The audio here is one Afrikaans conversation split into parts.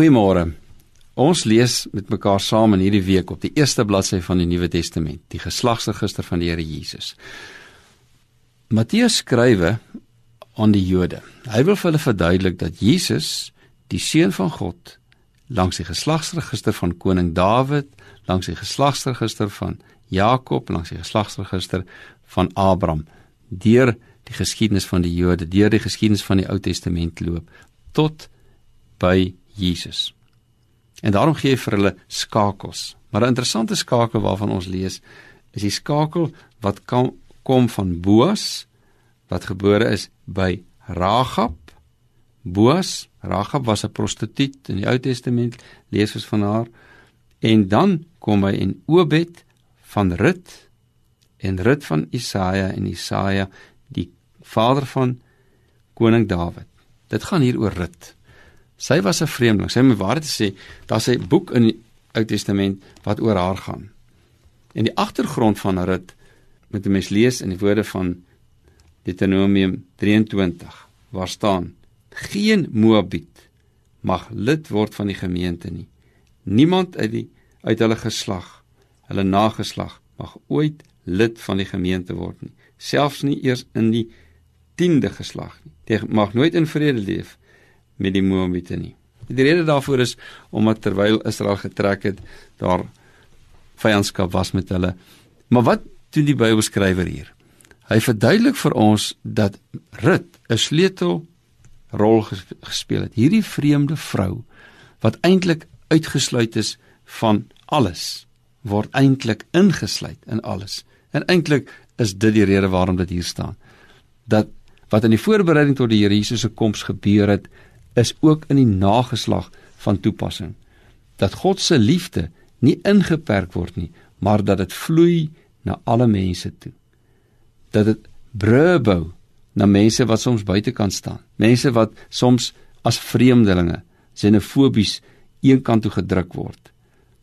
Goeiemôre. Ons lees met mekaar saam in hierdie week op die eerste bladsy van die Nuwe Testament, die geslagsregister van die Here Jesus. Matteus skrywe aan die Jode. Hy wil vir hulle verduidelik dat Jesus, die seun van God, langs die geslagsregister van koning Dawid, langs die geslagsregister van Jakob, langs die geslagsregister van Abraham, deur die geskiedenis van die Jode, deur die geskiedenis van die Ou Testament loop tot by Jesus. En daarom gee hy vir hulle skakels. Maar 'n interessante skakel waarvan ons lees is die skakel wat kan, kom van Boas wat gebore is by Ragab. Boas, Ragab was 'n prostituut in die Ou Testament, lees ons van haar. En dan kom hy in Obed van Rut en Rut van Isaia en Isaia die vader van koning Dawid. Dit gaan hier oor Rut. Sy was 'n vreemdeling. Sy moet waarheid sê, daar's 'n boek in die Ou Testament wat oor haar gaan. En die agtergrond van Rut met 'n mens lees in die woorde van Deuteronomium 23 waar staan: Geen Moabiet mag lid word van die gemeente nie. Niemand uit die uit hulle geslag, hulle nageslag mag ooit lid van die gemeente word nie, selfs nie eers in die 10de geslag nie. Jy mag nooit in vrede leef met die Moabiete nie. Die rede daarvoor is omdat terwyl Israel getrek het, daar vyandskap was met hulle. Maar wat doen die Bybelskrywer hier? Hy verduidelik vir ons dat Rut 'n sleutel rol gespeel het. Hierdie vreemde vrou wat eintlik uitgesluit is van alles, word eintlik ingesluit in alles. En eintlik is dit die rede waarom dit hier staan. Dat wat in die voorbereiding tot die Here Jesus se koms gebeur het, is ook in die nageslag van toepassing. Dat God se liefde nie ingeperk word nie, maar dat dit vloei na alle mense toe. Dat dit brûe bou na mense wat soms buitekant staan. Mense wat soms as vreemdelinge, xenofobies eenkant toe gedruk word.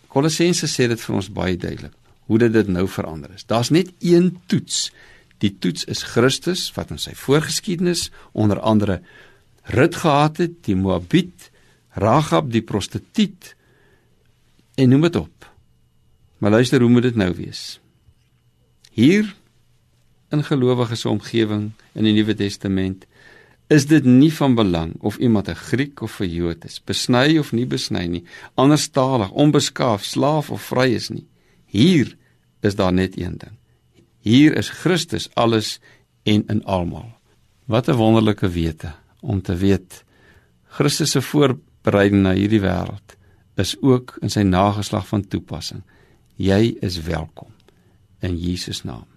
Kolossense sê dit vir ons baie duidelik hoe dit dit nou verander is. Daar's net een toets. Die toets is Christus wat in sy voorgeskiedenis onder andere Rut gehad het, die Moabiet, Ragab die prostituut en noem dit op. Maar luister hoe moet dit nou wees? Hier in gelowiges omgewing in die Nuwe Testament is dit nie van belang of iemand 'n Griek of 'n Jood is, besny of nie besny nie, anderstalig, onbeskaaf, slaaf of vry is nie. Hier is daar net een ding. Hier is Christus alles en in almal. Wat 'n wonderlike wete om te weet Christus se voorbereiding na hierdie wêreld is ook in sy nageslag van toepassing. Jy is welkom in Jesus naam.